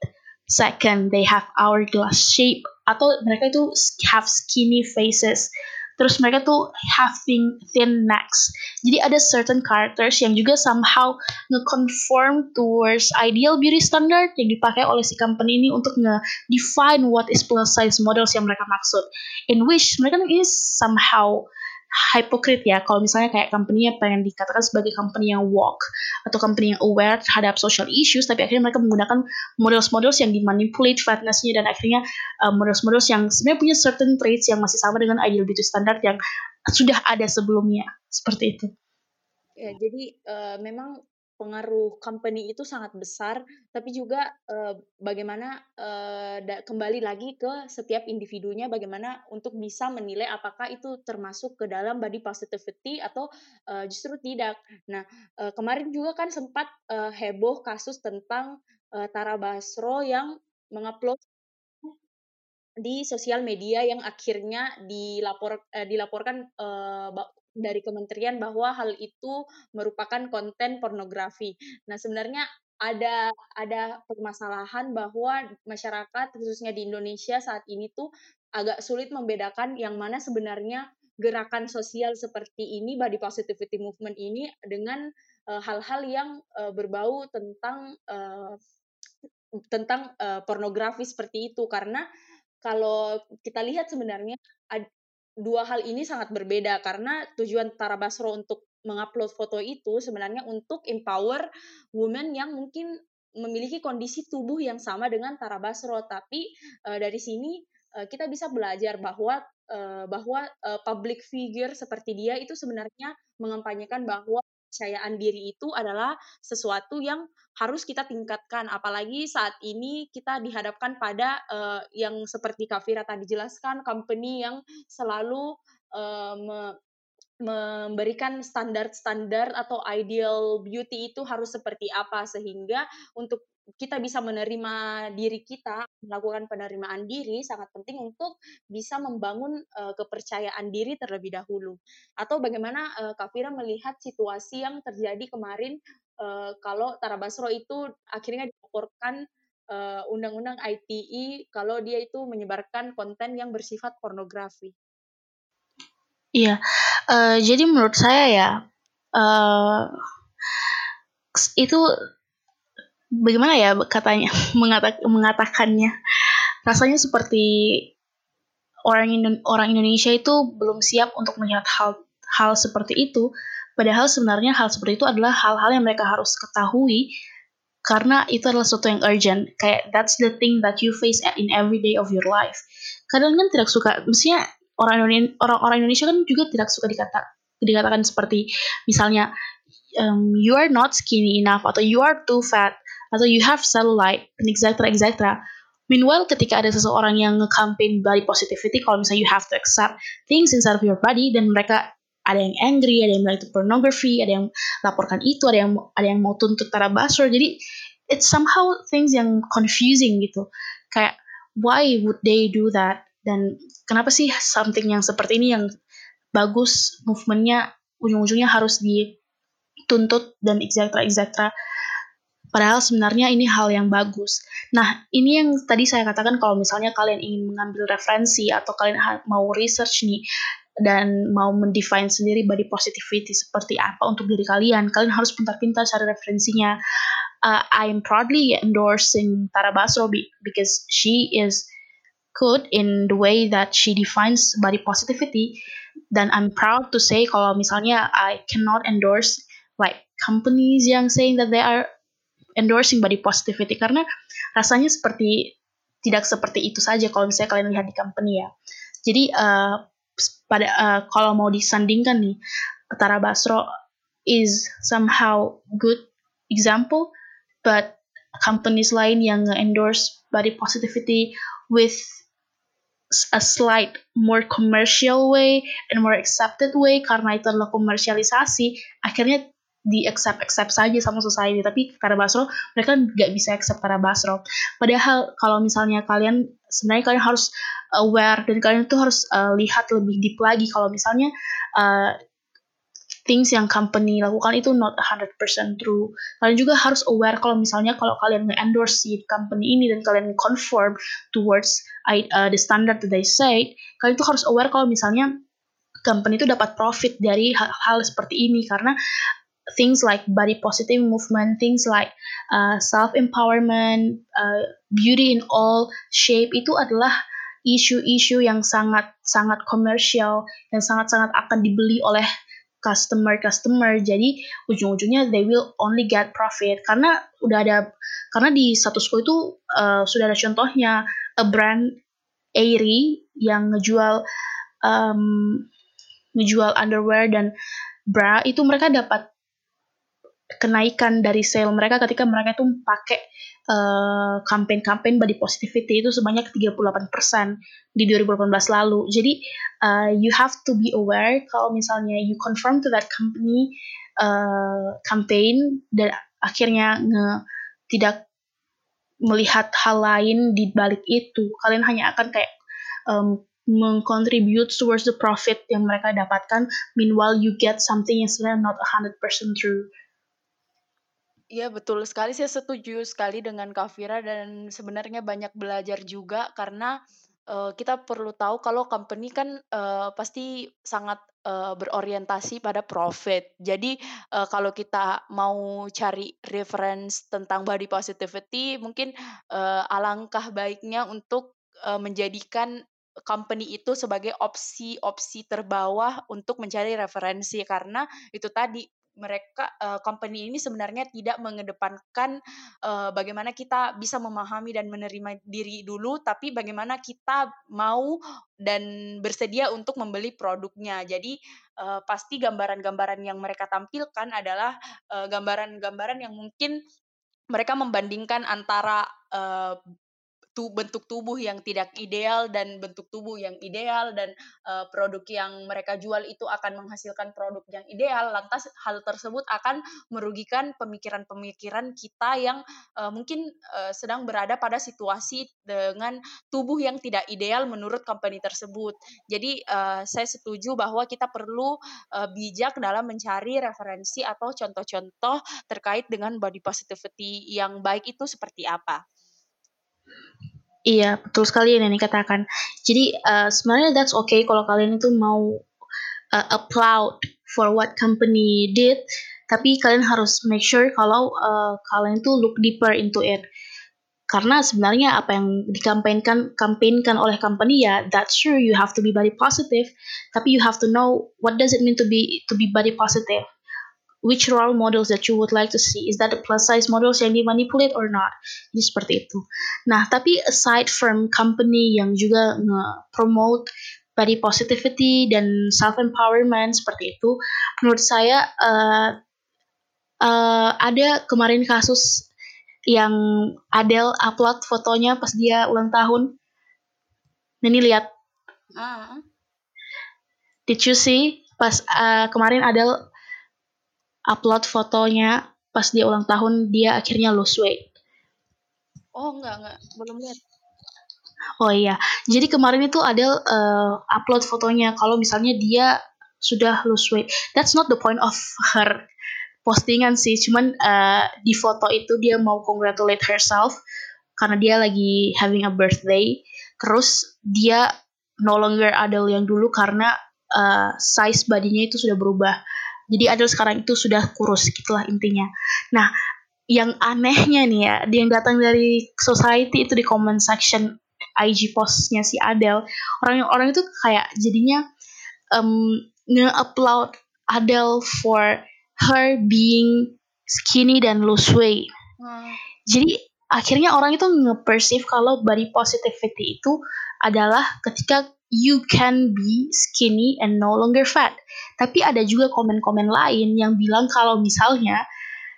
Second, they have hourglass shape atau mereka itu have skinny faces terus mereka tuh having thin necks. Jadi ada certain characters yang juga somehow nge-conform towards ideal beauty standard yang dipakai oleh si company ini untuk nge-define what is plus size models yang mereka maksud. In which mereka ini somehow hypocrite ya kalau misalnya kayak company-nya pengen dikatakan sebagai company yang woke atau company yang aware terhadap social issues tapi akhirnya mereka menggunakan models-models yang dimanipulate fatness-nya dan akhirnya uh, models-models yang sebenarnya punya certain traits yang masih sama dengan ideal beauty standard yang sudah ada sebelumnya seperti itu. Ya, jadi uh, memang pengaruh company itu sangat besar, tapi juga uh, bagaimana uh, kembali lagi ke setiap individunya, bagaimana untuk bisa menilai apakah itu termasuk ke dalam body positivity atau uh, justru tidak. Nah, uh, kemarin juga kan sempat uh, heboh kasus tentang uh, Tara Basro yang mengupload di sosial media yang akhirnya dilapor uh, dilaporkan uh, dari kementerian bahwa hal itu merupakan konten pornografi. Nah, sebenarnya ada ada permasalahan bahwa masyarakat khususnya di Indonesia saat ini tuh agak sulit membedakan yang mana sebenarnya gerakan sosial seperti ini body positivity movement ini dengan hal-hal uh, yang uh, berbau tentang uh, tentang uh, pornografi seperti itu karena kalau kita lihat sebenarnya dua hal ini sangat berbeda karena tujuan Tara Basro untuk mengupload foto itu sebenarnya untuk empower women yang mungkin memiliki kondisi tubuh yang sama dengan Tara Basro. Tapi uh, dari sini uh, kita bisa belajar bahwa uh, bahwa uh, public figure seperti dia itu sebenarnya mengampanyekan bahwa kepercayaan diri itu adalah sesuatu yang harus kita tingkatkan. Apalagi saat ini kita dihadapkan pada uh, yang seperti Kafira tadi jelaskan company yang selalu me memberikan standar-standar atau ideal beauty itu harus seperti apa. Sehingga untuk kita bisa menerima diri kita, melakukan penerimaan diri sangat penting untuk bisa membangun uh, kepercayaan diri terlebih dahulu. Atau bagaimana uh, Kak Fira melihat situasi yang terjadi kemarin uh, kalau Tara Basro itu akhirnya dilaporkan undang undang-undang ITE kalau dia itu menyebarkan konten yang bersifat pornografi. Iya, uh, jadi menurut saya ya uh, itu bagaimana ya katanya mengatak, mengatakannya? Rasanya seperti orang orang Indonesia itu belum siap untuk melihat hal hal seperti itu. Padahal sebenarnya hal seperti itu adalah hal-hal yang mereka harus ketahui karena itu adalah sesuatu yang urgent. Kayak that's the thing that you face in every day of your life. Kadang kan tidak suka mestinya orang orang orang Indonesia kan juga tidak suka dikata dikatakan seperti misalnya um, you are not skinny enough atau you are too fat atau you have cellulite and etc etc Meanwhile, ketika ada seseorang yang nge-campaign body positivity, kalau misalnya you have to accept things inside of your body, dan mereka ada yang angry, ada yang bilang itu pornography, ada yang laporkan itu, ada yang ada yang mau tuntut Tara Basro. Jadi it's somehow things yang confusing gitu. Kayak why would they do that? Dan kenapa sih something yang seperti ini yang bagus movementnya ujung-ujungnya harus dituntut dan etc etc Padahal sebenarnya ini hal yang bagus. Nah, ini yang tadi saya katakan kalau misalnya kalian ingin mengambil referensi atau kalian mau research nih dan mau mendefine sendiri body positivity seperti apa untuk diri kalian, kalian harus pintar-pintar cari referensinya. Uh, I am proudly endorsing Tara Basro because she is good in the way that she defines body positivity dan I'm proud to say kalau misalnya I cannot endorse like companies yang saying that they are endorsing body positivity karena rasanya seperti tidak seperti itu saja kalau misalnya kalian lihat di company ya. Jadi uh, pada uh, kalau mau disandingkan nih Tara Basro is somehow good example but companies lain yang endorse body positivity with a slight more commercial way and more accepted way karena itu adalah komersialisasi akhirnya di accept accept saja sama society. Tapi karena Basro mereka nggak bisa accept karena Basro. Padahal kalau misalnya kalian sebenarnya kalian harus aware dan kalian tuh harus uh, lihat lebih deep lagi. Kalau misalnya uh, things yang company lakukan itu not 100% true. Kalian juga harus aware kalau misalnya kalau kalian nge-endorse si company ini dan kalian conform towards uh, the standard that they say kalian tuh harus aware kalau misalnya company itu dapat profit dari hal-hal seperti ini. Karena things like body positive movement, things like uh, self empowerment, uh, beauty in all shape itu adalah isu-isu yang sangat sangat komersial dan sangat-sangat akan dibeli oleh customer-customer. Jadi ujung-ujungnya they will only get profit karena udah ada karena di status quo itu uh, sudah ada contohnya a brand Aerie yang ngejual um, ngejual underwear dan bra itu mereka dapat kenaikan dari sale mereka ketika mereka itu pakai uh, campaign-campaign body positivity itu sebanyak 38% di 2018 lalu. Jadi uh, you have to be aware kalau misalnya you confirm to that company uh, campaign dan akhirnya nge, tidak melihat hal lain di balik itu, kalian hanya akan kayak um, mengcontribute towards the profit yang mereka dapatkan meanwhile you get something yang sebenarnya not 100% true Iya betul sekali, saya setuju sekali dengan Kak Fira dan sebenarnya banyak belajar juga karena, uh, kita perlu tahu kalau company kan, uh, pasti sangat, uh, berorientasi pada profit. Jadi, uh, kalau kita mau cari reference tentang body positivity mungkin, uh, alangkah baiknya untuk, uh, menjadikan company itu sebagai opsi-opsi terbawah untuk mencari referensi karena itu tadi mereka uh, company ini sebenarnya tidak mengedepankan uh, bagaimana kita bisa memahami dan menerima diri dulu, tapi bagaimana kita mau dan bersedia untuk membeli produknya. Jadi uh, pasti gambaran-gambaran yang mereka tampilkan adalah gambaran-gambaran uh, yang mungkin mereka membandingkan antara uh, tu bentuk tubuh yang tidak ideal dan bentuk tubuh yang ideal dan uh, produk yang mereka jual itu akan menghasilkan produk yang ideal lantas hal tersebut akan merugikan pemikiran-pemikiran kita yang uh, mungkin uh, sedang berada pada situasi dengan tubuh yang tidak ideal menurut company tersebut. Jadi uh, saya setuju bahwa kita perlu uh, bijak dalam mencari referensi atau contoh-contoh terkait dengan body positivity yang baik itu seperti apa Iya, betul sekali yang Neni katakan. Jadi uh, sebenarnya that's okay kalau kalian itu mau uh, applaud for what company did, tapi kalian harus make sure kalau uh, kalian itu look deeper into it. Karena sebenarnya apa yang dikampanyekan kampanyekan oleh company ya, that's sure you have to be body positive, tapi you have to know what does it mean to be to be body positive which role models that you would like to see. Is that the plus size models yang dimanipulate or not? Jadi seperti itu. Nah tapi aside from company yang juga nge-promote body positivity dan self empowerment seperti itu menurut saya uh, uh, ada kemarin kasus yang Adele upload fotonya pas dia ulang tahun. Ini lihat? Uh. did you see? Pas uh, kemarin Adele upload fotonya pas dia ulang tahun dia akhirnya lose weight. Oh enggak enggak belum lihat. Oh iya, jadi kemarin itu ada uh, upload fotonya kalau misalnya dia sudah lose weight. That's not the point of her postingan sih, cuman uh, di foto itu dia mau congratulate herself karena dia lagi having a birthday. Terus dia no longer Adele yang dulu karena uh, size badinya itu sudah berubah. Jadi Adele sekarang itu sudah kurus gitulah intinya. Nah, yang anehnya nih ya, yang datang dari society itu di comment section IG postnya si Adele, orang-orang itu kayak jadinya um, nge-upload Adele for her being skinny dan lose weight. Hmm. Jadi akhirnya orang itu nge-perceive kalau body positivity itu adalah ketika you can be skinny and no longer fat. Tapi ada juga komen-komen lain yang bilang kalau misalnya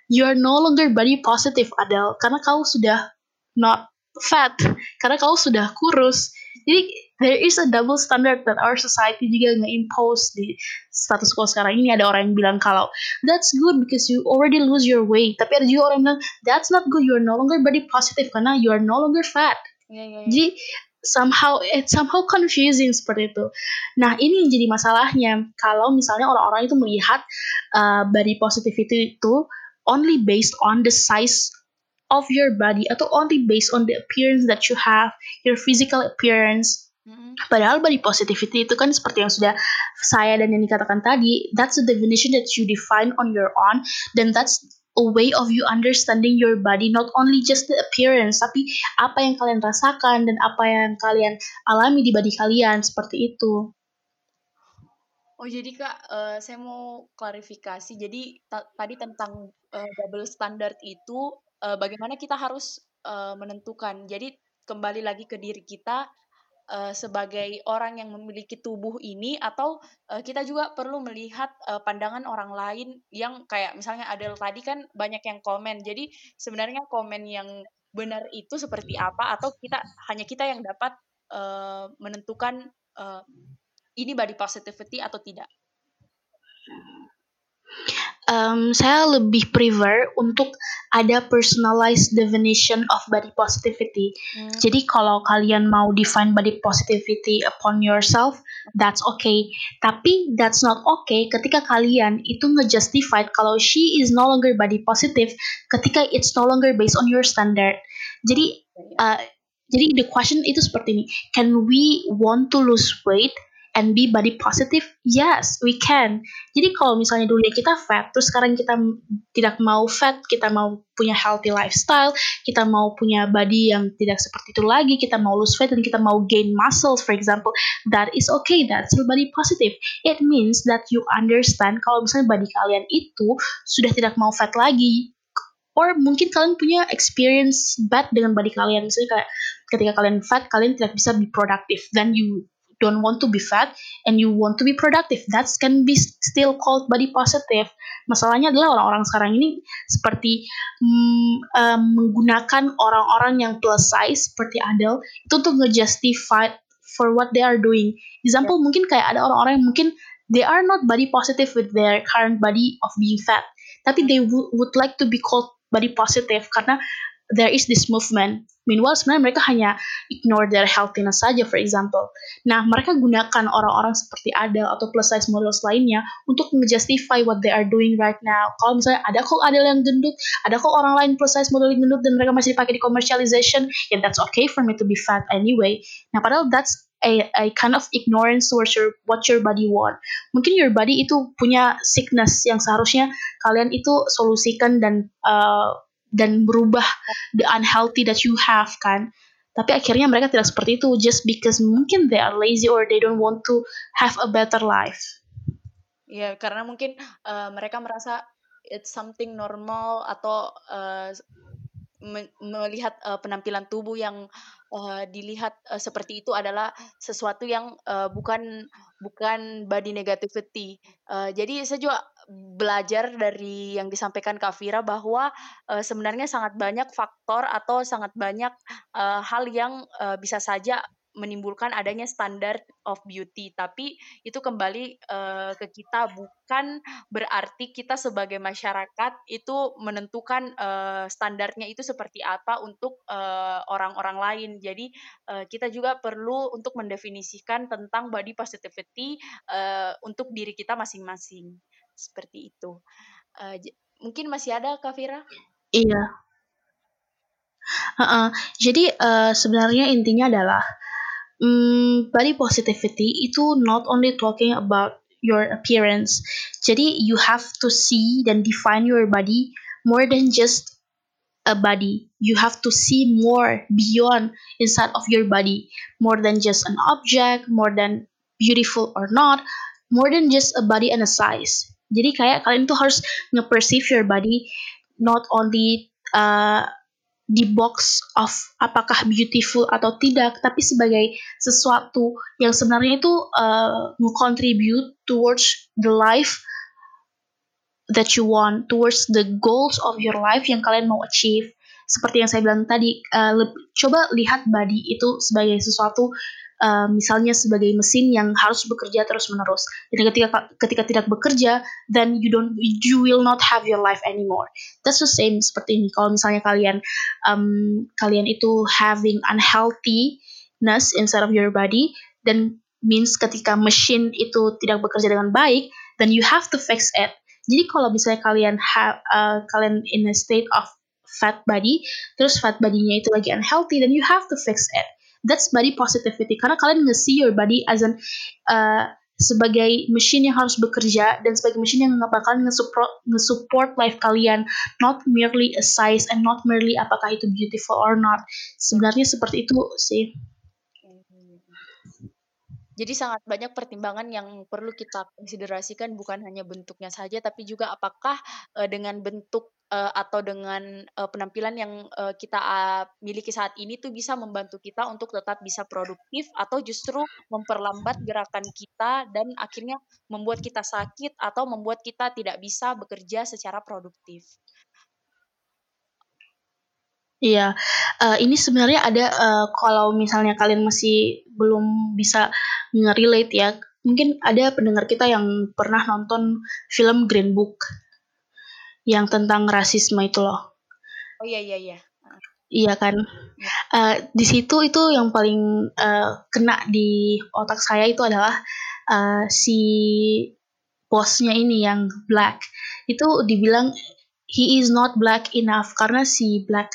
you are no longer body positive Adele karena kau sudah not fat, karena kau sudah kurus. Jadi there is a double standard that our society juga nge-impose di status quo sekarang ini ada orang yang bilang kalau that's good because you already lose your weight tapi ada juga orang yang bilang that's not good you are no longer body positive karena you are no longer fat yeah, yeah, yeah. jadi somehow it's somehow confusing seperti itu. Nah ini yang jadi masalahnya kalau misalnya orang-orang itu melihat uh, body positivity itu only based on the size of your body atau only based on the appearance that you have, your physical appearance. Mm-hmm. Padahal body positivity itu kan seperti yang sudah saya dan yang dikatakan tadi, that's the definition that you define on your own, dan that's a way of you understanding your body not only just the appearance tapi apa yang kalian rasakan dan apa yang kalian alami di body kalian seperti itu. Oh jadi kak, uh, saya mau klarifikasi. Jadi tadi tentang uh, double standard itu uh, bagaimana kita harus uh, menentukan. Jadi kembali lagi ke diri kita uh, sebagai orang yang memiliki tubuh ini atau uh, kita juga perlu melihat uh, pandangan orang lain yang kayak misalnya Adel tadi kan banyak yang komen. Jadi sebenarnya komen yang benar itu seperti apa atau kita hanya kita yang dapat uh, menentukan uh, ini body positivity atau tidak um, saya lebih prefer untuk ada personalized definition of body positivity. Hmm. Jadi kalau kalian mau define body positivity upon yourself, that's okay. Tapi that's not okay ketika kalian itu ngejustified kalau she is no longer body positive ketika it's no longer based on your standard. Jadi uh, jadi the question itu seperti ini, can we want to lose weight and be body positive? Yes, we can. Jadi kalau misalnya dulu kita fat, terus sekarang kita tidak mau fat, kita mau punya healthy lifestyle, kita mau punya body yang tidak seperti itu lagi, kita mau lose fat dan kita mau gain muscles, for example, that is okay, that's body positive. It means that you understand kalau misalnya body kalian itu sudah tidak mau fat lagi, or mungkin kalian punya experience bad dengan body kalian misalnya kayak ketika kalian fat kalian tidak bisa be productive then you don't want to be fat and you want to be productive. That can be still called body positive. Masalahnya adalah orang-orang sekarang ini seperti mm, um, menggunakan orang-orang yang plus size seperti Adele itu untuk ngejustify for what they are doing. Example yeah. mungkin kayak ada orang-orang yang mungkin they are not body positive with their current body of being fat tapi they would like to be called body positive karena there is this movement. Meanwhile sebenarnya mereka hanya ignore their healthiness saja, for example. Nah, mereka gunakan orang-orang seperti Adele atau plus size models lainnya untuk menjustify what they are doing right now. Kalau misalnya ada kok Adele yang gendut, ada kok orang lain plus size model yang gendut dan mereka masih dipakai di commercialization, ya yeah, that's okay for me to be fat anyway. Nah, padahal that's a, a kind of ignorance towards your what your body want. Mungkin your body itu punya sickness yang seharusnya kalian itu solusikan dan uh, dan berubah the unhealthy that you have kan tapi akhirnya mereka tidak seperti itu just because mungkin they are lazy or they don't want to have a better life ya karena mungkin uh, mereka merasa it's something normal atau uh, me melihat uh, penampilan tubuh yang uh, dilihat uh, seperti itu adalah sesuatu yang uh, bukan bukan body negativity. Uh, jadi saya juga belajar dari yang disampaikan Kak Fira bahwa uh, sebenarnya sangat banyak faktor atau sangat banyak uh, hal yang uh, bisa saja menimbulkan adanya standar of beauty. Tapi itu kembali uh, ke kita bukan berarti kita sebagai masyarakat itu menentukan uh, standarnya itu seperti apa untuk orang-orang uh, lain. Jadi uh, kita juga perlu untuk mendefinisikan tentang body positivity uh, untuk diri kita masing-masing seperti itu. Uh, mungkin masih ada Kak Fira? Iya. Uh -uh. Jadi uh, sebenarnya intinya adalah um, body positivity itu not only talking about your appearance. Jadi you have to see dan define your body more than just a body. You have to see more beyond inside of your body, more than just an object, more than beautiful or not, more than just a body and a size. Jadi kayak kalian tuh harus nge-perceive your body not only uh, box of apakah beautiful atau tidak, tapi sebagai sesuatu yang sebenarnya itu uh, nge-contribute towards the life that you want, towards the goals of your life yang kalian mau achieve. Seperti yang saya bilang tadi, uh, coba lihat body itu sebagai sesuatu uh, misalnya sebagai mesin yang harus bekerja terus menerus. Dan ketika ketika tidak bekerja, then you don't you will not have your life anymore. That's the same seperti ini. Kalau misalnya kalian um, kalian itu having unhealthiness inside of your body, then means ketika mesin itu tidak bekerja dengan baik, then you have to fix it. Jadi kalau misalnya kalian have uh, kalian in a state of fat body, terus fat body-nya itu lagi unhealthy, then you have to fix it that's body positivity. Karena kalian nge-see your body as an uh, sebagai mesin yang harus bekerja dan sebagai mesin yang bakal nge-support, life kalian. Not merely a size and not merely apakah itu beautiful or not. Sebenarnya seperti itu sih. Jadi sangat banyak pertimbangan yang perlu kita konsiderasikan bukan hanya bentuknya saja tapi juga apakah uh, dengan bentuk uh, atau dengan uh, penampilan yang uh, kita uh, miliki saat ini tuh bisa membantu kita untuk tetap bisa produktif atau justru memperlambat gerakan kita dan akhirnya membuat kita sakit atau membuat kita tidak bisa bekerja secara produktif. Iya, uh, ini sebenarnya ada uh, kalau misalnya kalian masih belum bisa nge-relate ya, mungkin ada pendengar kita yang pernah nonton film Green Book yang tentang rasisme itu loh. Oh iya iya iya. Iya kan. Uh, di situ itu yang paling uh, kena di otak saya itu adalah uh, si bosnya ini yang black. Itu dibilang he is not black enough karena si black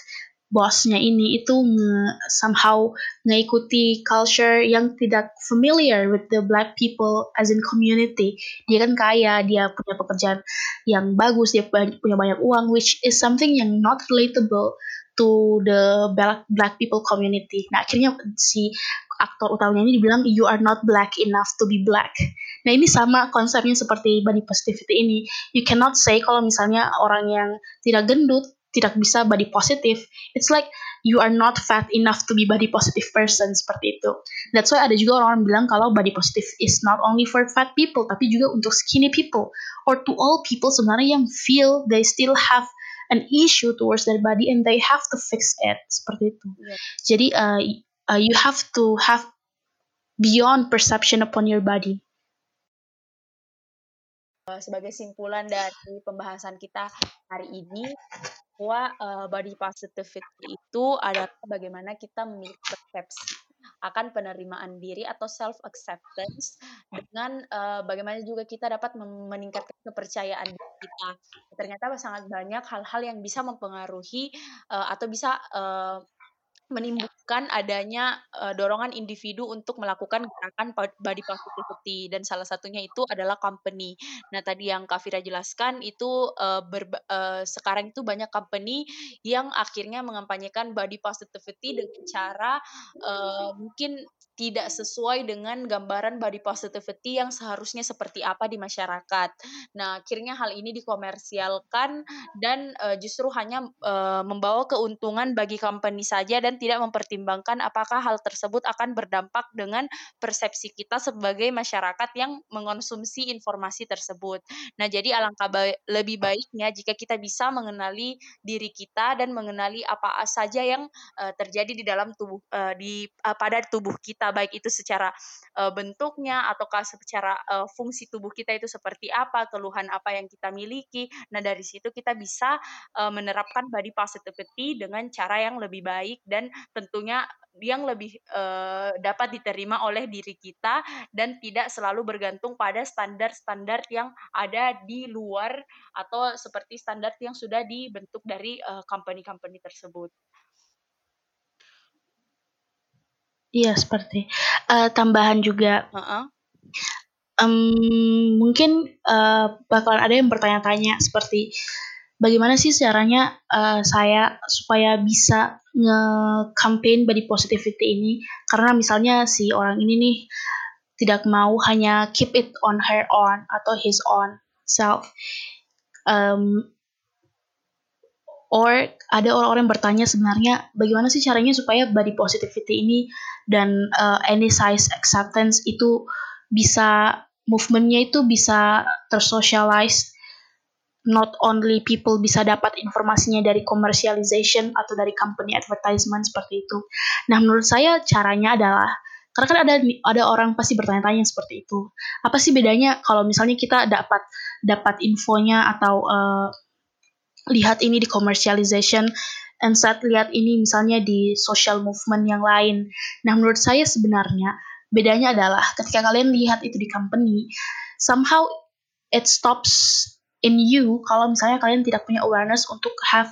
bosnya ini itu nge, somehow mengikuti culture yang tidak familiar with the black people as in community. Dia kan kaya, dia punya pekerjaan yang bagus, dia punya banyak uang, which is something yang not relatable to the black, black people community. Nah akhirnya si aktor utamanya ini dibilang you are not black enough to be black. Nah ini sama konsepnya seperti body positivity ini. You cannot say kalau misalnya orang yang tidak gendut tidak bisa body positive it's like you are not fat enough to be body positive person seperti itu. That's why ada juga orang-orang bilang kalau body positive is not only for fat people tapi juga untuk skinny people or to all people sebenarnya yang feel they still have an issue towards their body and they have to fix it seperti itu. Yeah. Jadi uh, uh, you have to have beyond perception upon your body. Sebagai simpulan dari pembahasan kita hari ini, bahwa uh, body positivity itu adalah bagaimana kita memiliki persepsi akan penerimaan diri atau self acceptance dengan uh, bagaimana juga kita dapat meningkatkan kepercayaan diri kita. Ternyata sangat banyak hal-hal yang bisa mempengaruhi uh, atau bisa uh, menimbulkan adanya uh, dorongan individu untuk melakukan gerakan body positivity dan salah satunya itu adalah company. Nah tadi yang Kafira jelaskan itu uh, uh, sekarang itu banyak company yang akhirnya mengampanyekan body positivity dengan cara uh, mungkin tidak sesuai dengan gambaran body positivity yang seharusnya seperti apa di masyarakat. Nah, akhirnya hal ini dikomersialkan dan uh, justru hanya uh, membawa keuntungan bagi company saja dan tidak mempertimbangkan apakah hal tersebut akan berdampak dengan persepsi kita sebagai masyarakat yang mengonsumsi informasi tersebut. Nah, jadi alangkah ba lebih baiknya jika kita bisa mengenali diri kita dan mengenali apa saja yang uh, terjadi di dalam tubuh uh, di uh, pada tubuh kita kita baik itu secara uh, bentuknya ataukah secara uh, fungsi tubuh kita itu seperti apa, keluhan apa yang kita miliki. Nah, dari situ kita bisa uh, menerapkan body positivity dengan cara yang lebih baik dan tentunya yang lebih uh, dapat diterima oleh diri kita dan tidak selalu bergantung pada standar-standar yang ada di luar atau seperti standar yang sudah dibentuk dari company-company uh, tersebut. Iya seperti uh, tambahan juga. Uh-uh. Um, mungkin uh, bakalan ada yang bertanya-tanya seperti bagaimana sih caranya uh, saya supaya bisa nge-campaign body positivity ini karena misalnya si orang ini nih tidak mau hanya keep it on her own atau his own self um, or ada orang-orang yang bertanya sebenarnya bagaimana sih caranya supaya body positivity ini dan uh, any size acceptance itu bisa movementnya itu bisa tersocialize not only people bisa dapat informasinya dari commercialization atau dari company advertisement seperti itu. Nah, menurut saya caranya adalah karena kan ada ada orang pasti bertanya-tanya seperti itu. Apa sih bedanya kalau misalnya kita dapat dapat infonya atau uh, lihat ini di commercialization and saat lihat ini misalnya di social movement yang lain. Nah, menurut saya sebenarnya bedanya adalah ketika kalian lihat itu di company, somehow it stops in you kalau misalnya kalian tidak punya awareness untuk have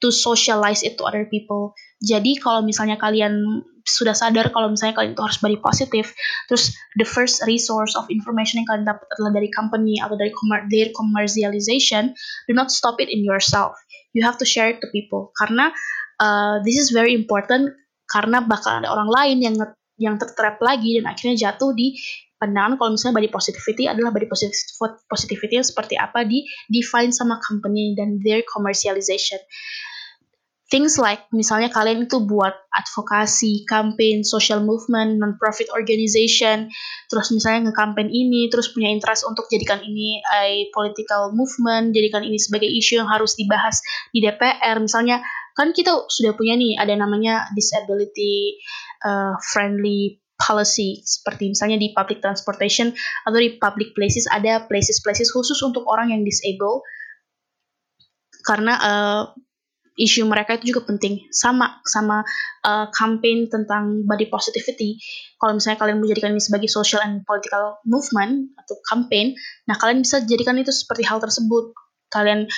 to socialize it to other people. Jadi kalau misalnya kalian sudah sadar kalau misalnya kalian itu harus body positif, terus the first resource of information yang kalian dapat adalah dari company atau dari their commercialization, do not stop it in yourself. You have to share it to people. Karena uh, this is very important karena bakal ada orang lain yang yang tertrap lagi dan akhirnya jatuh di pandangan kalau misalnya body positivity adalah body positivity yang seperti apa di define sama company dan their commercialization things like misalnya kalian itu buat advokasi, campaign, social movement, non-profit organization, terus misalnya nge-campaign ini, terus punya interest untuk jadikan ini a political movement, jadikan ini sebagai isu yang harus dibahas di DPR, misalnya kan kita sudah punya nih ada namanya disability uh, friendly policy seperti misalnya di public transportation atau di public places ada places-places khusus untuk orang yang disable. Karena uh, isu mereka itu juga penting. Sama sama uh, campaign tentang body positivity. Kalau misalnya kalian menjadikan ini sebagai social and political movement atau campaign nah kalian bisa jadikan itu seperti hal tersebut. Kalian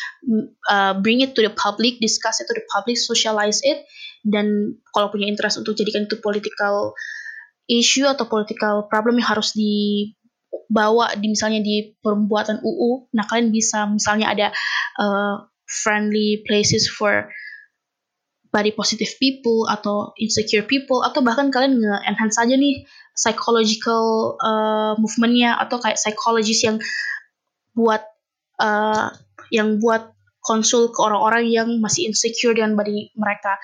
uh, bring it to the public discuss it to the public socialize it dan kalau punya interest untuk jadikan itu political issue atau political problem yang harus dibawa di misalnya di pembuatan UU nah kalian bisa misalnya ada uh, friendly places for body positive people atau insecure people atau bahkan kalian nge-enhance aja nih psychological uh, movementnya atau kayak psychologist yang buat uh, yang buat konsul ke orang-orang yang masih insecure dengan body mereka.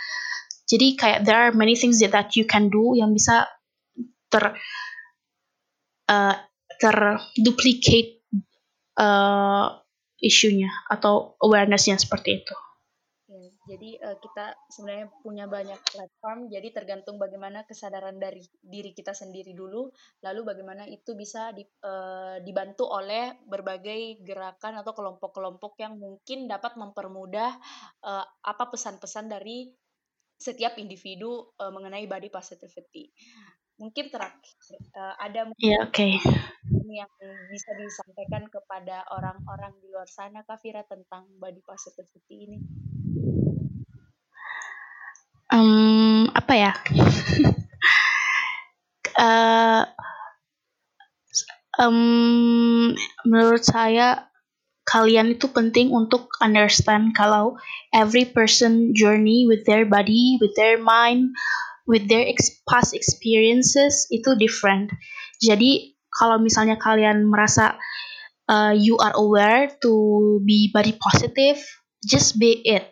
Jadi kayak there are many things that, that you can do yang bisa ter uh, terduplicate uh, isunya atau awarenessnya seperti itu. Ya, jadi uh, kita sebenarnya punya banyak platform, jadi tergantung bagaimana kesadaran dari diri kita sendiri dulu, lalu bagaimana itu bisa di, uh, dibantu oleh berbagai gerakan atau kelompok-kelompok yang mungkin dapat mempermudah uh, apa pesan-pesan dari setiap individu uh, mengenai body positivity. Mungkin terakhir uh, ada yeah, okay yang bisa disampaikan kepada orang-orang di luar sana Kak Fira tentang body positivity ini? Um, apa ya? uh, um, menurut saya kalian itu penting untuk understand kalau every person journey with their body, with their mind, with their ex past experiences itu different. Jadi kalau misalnya kalian merasa uh, you are aware to be body positive, just be it.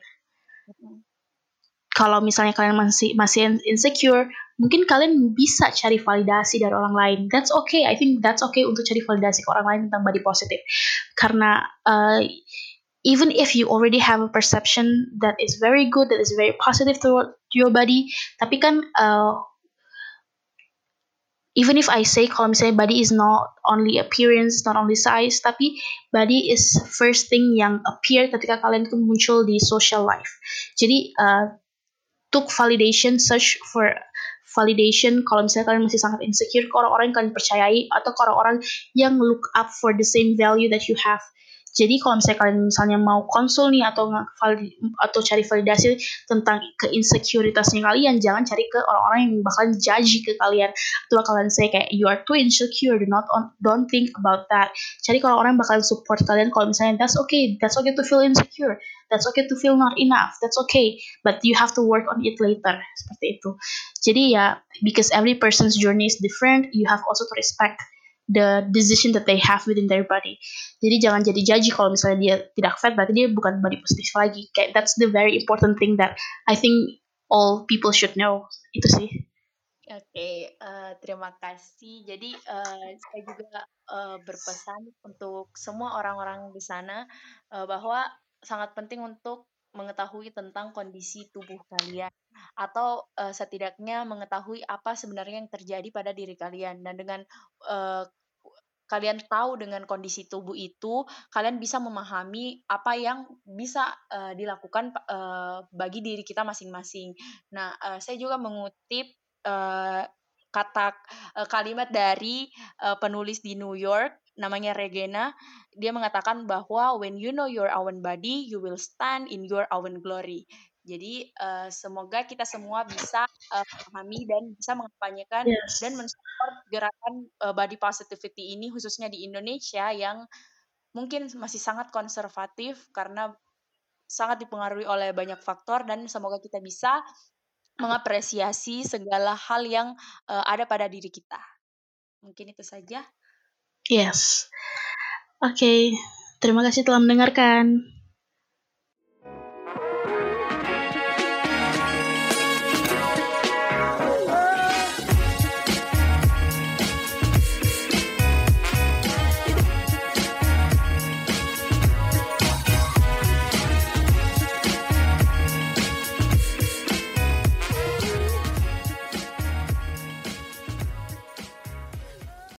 Kalau misalnya kalian masih masih insecure, mungkin kalian bisa cari validasi dari orang lain. That's okay. I think that's okay untuk cari validasi ke orang lain tentang body positive. Karena uh, even if you already have a perception that is very good, that is very positive toward your body, tapi kan uh, even if I say kalau misalnya body is not only appearance, not only size, tapi body is first thing yang appear ketika kalian itu muncul di social life. Jadi uh, took validation, search for validation kalau misalnya kalian masih sangat insecure ke orang-orang yang kalian percayai atau ke orang-orang yang look up for the same value that you have. Jadi kalau misalnya kalian misalnya mau konsul nih atau atau cari validasi tentang keinsecuritasnya kalian, jangan cari ke orang-orang yang bakalan judge ke kalian atau kalian say kayak you are too insecure, do not on, don't think about that. Cari kalau orang bakalan support kalian kalau misalnya that's okay, that's okay to feel insecure, that's okay to feel not enough, that's okay, but you have to work on it later seperti itu. Jadi ya because every person's journey is different, you have also to respect the decision that they have within their body. Jadi jangan jadi judge kalau misalnya dia tidak fat berarti dia bukan body positif lagi. Kayak that's the very important thing that I think all people should know. Itu sih. Oke, okay, uh, eh, terima kasih. Jadi uh, saya juga uh, berpesan untuk semua orang-orang di sana uh, bahwa sangat penting untuk mengetahui tentang kondisi tubuh kalian atau uh, setidaknya mengetahui apa sebenarnya yang terjadi pada diri kalian dan dengan uh, kalian tahu dengan kondisi tubuh itu kalian bisa memahami apa yang bisa uh, dilakukan uh, bagi diri kita masing-masing. Nah, uh, saya juga mengutip uh, kata uh, kalimat dari uh, penulis di New York namanya Regena, dia mengatakan bahwa when you know your own body, you will stand in your own glory. Jadi uh, semoga kita semua bisa uh, memahami dan bisa mengampanyekan yes. dan mensupport gerakan uh, body positivity ini khususnya di Indonesia yang mungkin masih sangat konservatif karena sangat dipengaruhi oleh banyak faktor dan semoga kita bisa mengapresiasi segala hal yang uh, ada pada diri kita. Mungkin itu saja. Yes. Oke, okay. terima kasih telah mendengarkan.